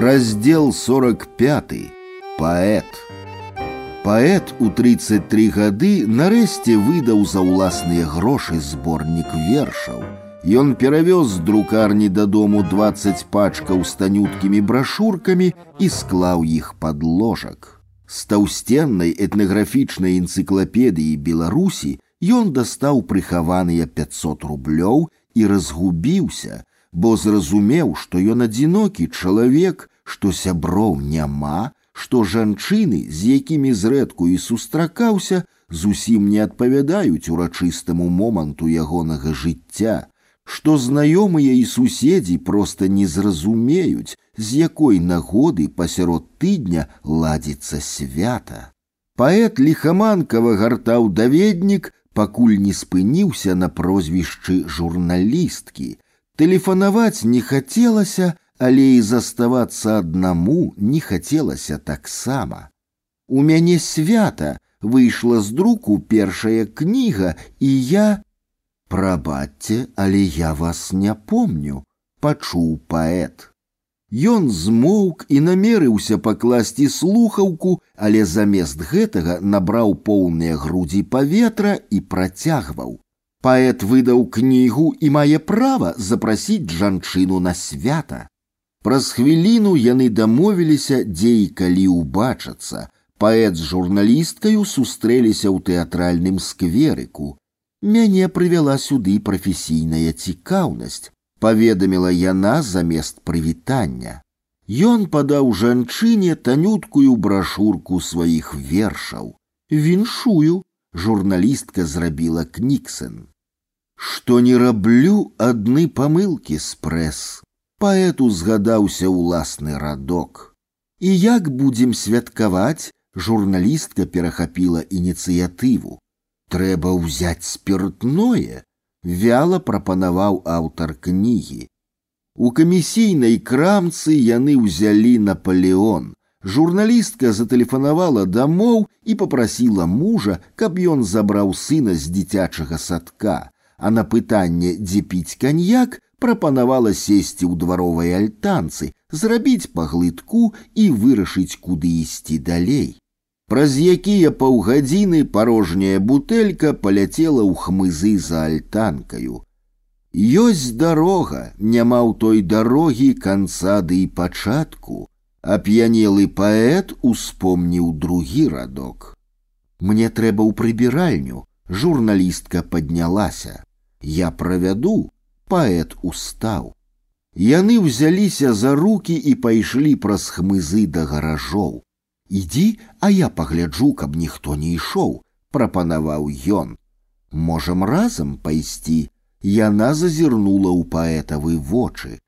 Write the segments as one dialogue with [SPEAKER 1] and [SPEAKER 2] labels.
[SPEAKER 1] Раздел 45. Паэт. Паэт у 33 гады нарэшце выдаў за ўласныя грошы зборнік вершаў. Ён перавёз з друкарні дадому 20 пачкаў з танюткімі брашуркамі і склаў іх пад ложак. З таўсценнай этнаграфічнай энцыклапедыі Беларусі ён дастаў прыхаваныя 500 рублёў і разгубіўся, бо зразумеў, што ён адзінокі чалавек, што сяброў няма, што жанчыны, з якімі зрэдку і сустракаўся, зусім не адпавядаюць урачыстаму моманту ягонага жыцця, што знаёмыя і суседзі проста не зразумеюць, з якой нагоды пасярод тыдня ладзіцца свята. Паэт ліхаманкава гартаў даведнік, пакуль не спыніўся на прозвішчы журналісткі. Тэлефанаваць не хацелася, але і заставацца аднаму не хацелася таксама. У мяне свята выйшла з друку першая кніга, і я прабачце, але я вас не помню, пачуў паэт. Ён змоўк і намерыўся пакласці слухаўку, але замест гэтага набраў поўныя грудзі паветра і працягваў. Паэт выдаў кнігу і мае права запрасіць жанчыну на свята. Праз хвіліну яны дамовіліся, дзе і калі ўбачацца. Паэт з журналісткаю сустрэліся ў тэатральным скверыку. Мяне прывяла сюды прафесійная цікаўнасць, паведаміла яна замест прывітання. Ён падаў жанчыне танюткую брашурку сваіх вершаў. Віншую, журналістка зрабіла кніксэн. Што не раблю адны памылкі з прэс паэту згадаўся ўласны радок. І як будзем святкаваць, журналістка перахапіла ініцыятыву. Трэба ўзяць спиртное, вяла прапанаваў аўтар кнігі. У камісійнай крамцы яны ўзялі Наполеон. Журналістка зателефанавала дамоў і попрасіла мужа, каб ён забраў сына з дзіцячага садка, а на пытанне, дзе піць каньяк, прапанавала сесці ў дваровай альтанцы, зрабіць паглытку і вырашыць, куды ісці далей. Праз якія паўгадзіны парожняя бутэлька паляцела ў хмызы за альтанкаю. Ёсць дарога, няма ў той дарогі канца ды і пачатку. Ап'янелы паэт успомніў другі радок. Мне трэба ў прыбіральню, журналістка паднялася. Я правяду, паэт устаў. Яны ўзяліся за руки і пайшлі праз хмызы да гаражоў. Ідзі, а я пагляджу, каб ніхто не ішоў, прапанаваў ён. Можам разам пайсці. Яна зазірнула ў паэтавы вочы.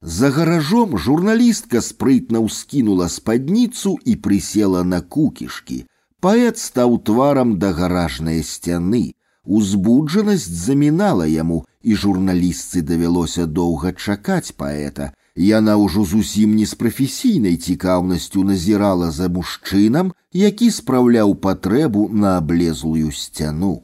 [SPEAKER 1] За гаражом журналістка спрытна ўскінула спадніцу і прысела на кукішкі. Паэт стаў тварам да гаражнай сцяны. Узбуджанасць замінала яму, і журналістцы давялося доўга чакаць паэта. Яна ўжо зусім не з прафесійнай цікаўнасцю назірала за мужчынам, які спраўляў патрэбу на аблезлую сцяну.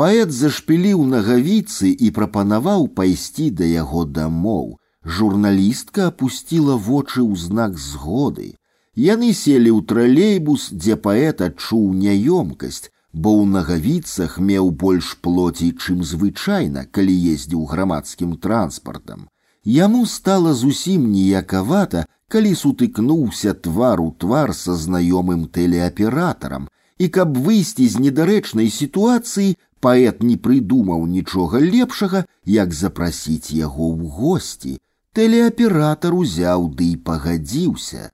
[SPEAKER 1] Паэт зашпіліў нагавіцы і прапанаваў пайсці да яго дамоў. Журналістка апусціла вочы ў знак згоды. Яны селі ў тралейбус, дзе паэт адчуў няёмкасць, бо ў нагавіцах меў больш плоці, чым звычайна, калі ездзіў грамадскім транспартам. Яму стала зусім ніякавата, калі сутыкнуўся твар у твар са знаёмым тэлеаператарам, і каб выйсці з недарэчнай сітуацыі, паэт не прыдумаў нічога лепшага, як запрасіць яго ў госці. Тэлеаператар узяў ды і пагадзіўся.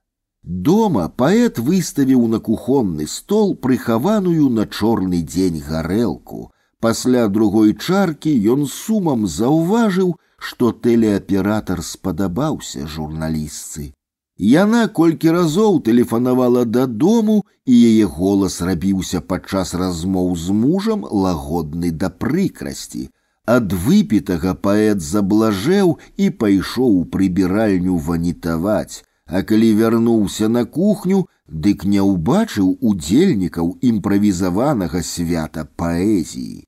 [SPEAKER 1] Дома паэт выставіў на кухонны стол прыхаваную на чорны дзень гарэлку. Пасля другой чаркі ён сумам заўважыў, што тэлеаператар спадабаўся журналістцы. Яна колькі разоў тэлефанавала дадому, і яе голас рабіўся падчас размоў з мужам лагодны да прыкрасці. Ад выпітага паэт заблажэў і пайшоў у прыбіральню ванітаваць, а калі вярнуўся на кухню, дык не ўбачыў удзельнікаў імправізаванага свята паэзіі.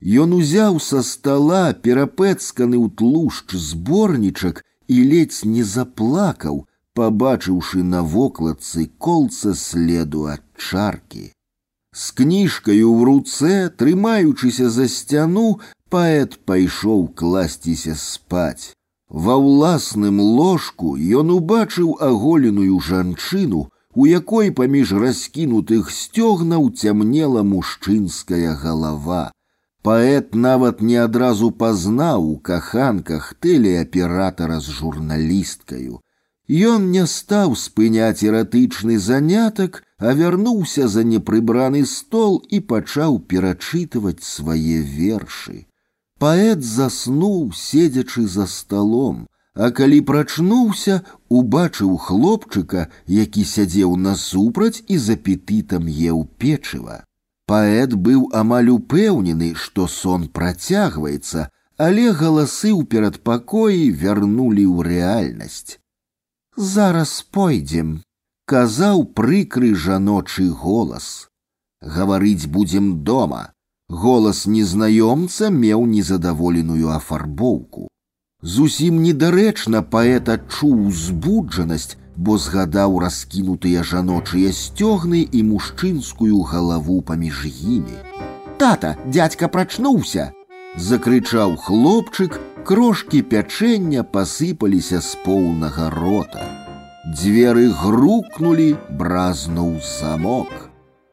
[SPEAKER 1] Ён узяў са стала перапэцканы ў тлушч зборнічак і ледзь не заплакаў, побачыўшы на вокладцы колца следу ад чаркі. З кніжкаю ў руцэ, трымаючыся за сцяну, паэт пайшоў класціся спаць. Ва ўласным ложку ён убачыў аголеную жанчыну, у якой паміж раскінутых сцёгнаў цямнела мужчынская галава. Паэт нават не адразу пазнаў у каханках тэлеаператара з журналісткаю. Ён не стаў спыняць эратычны занятак, а вярнуўся за непрыбраны стол і пачаў перачытваць свае вершы. Паэт заснуў, седзячы за сталом, а калі прачнуўся, убачыў хлопчыка, які сядзеў насупраць і з апетытам еў печыва. Паэт быў амаль упэўнены, што сон працягваецца, але галасы ў перадпакоі вярнулі ў рэальнасць. Зараз пойдзем, казаў прыкры жаночы голас. Гаварыць будзем дома. Голас незнаёмца меў незадаволеную афарбоўку. Зусім недарэчна паэт адчуў узбуджанасць, бо згадаў раскінутыя жаночыя сцёгны і мужчынскую галаву паміж імі. Тата, дядька прачнуўся, закрычаў хлопчык, крошки пячэння пасыпаліся з поўнага рота. Дзверы грукнулі, бразнуў замок.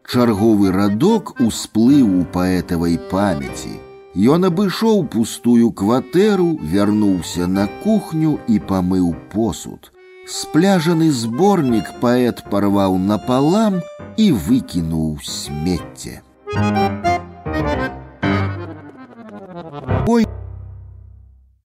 [SPEAKER 1] Чарговы радок усплыў у паэтавай памяці. Ён абышоў пустую кватэру, вярнуўся на кухню і памыў посуд. Спляжаны зборнік паэт парваў напалам і выкінуў смецце. Thank you.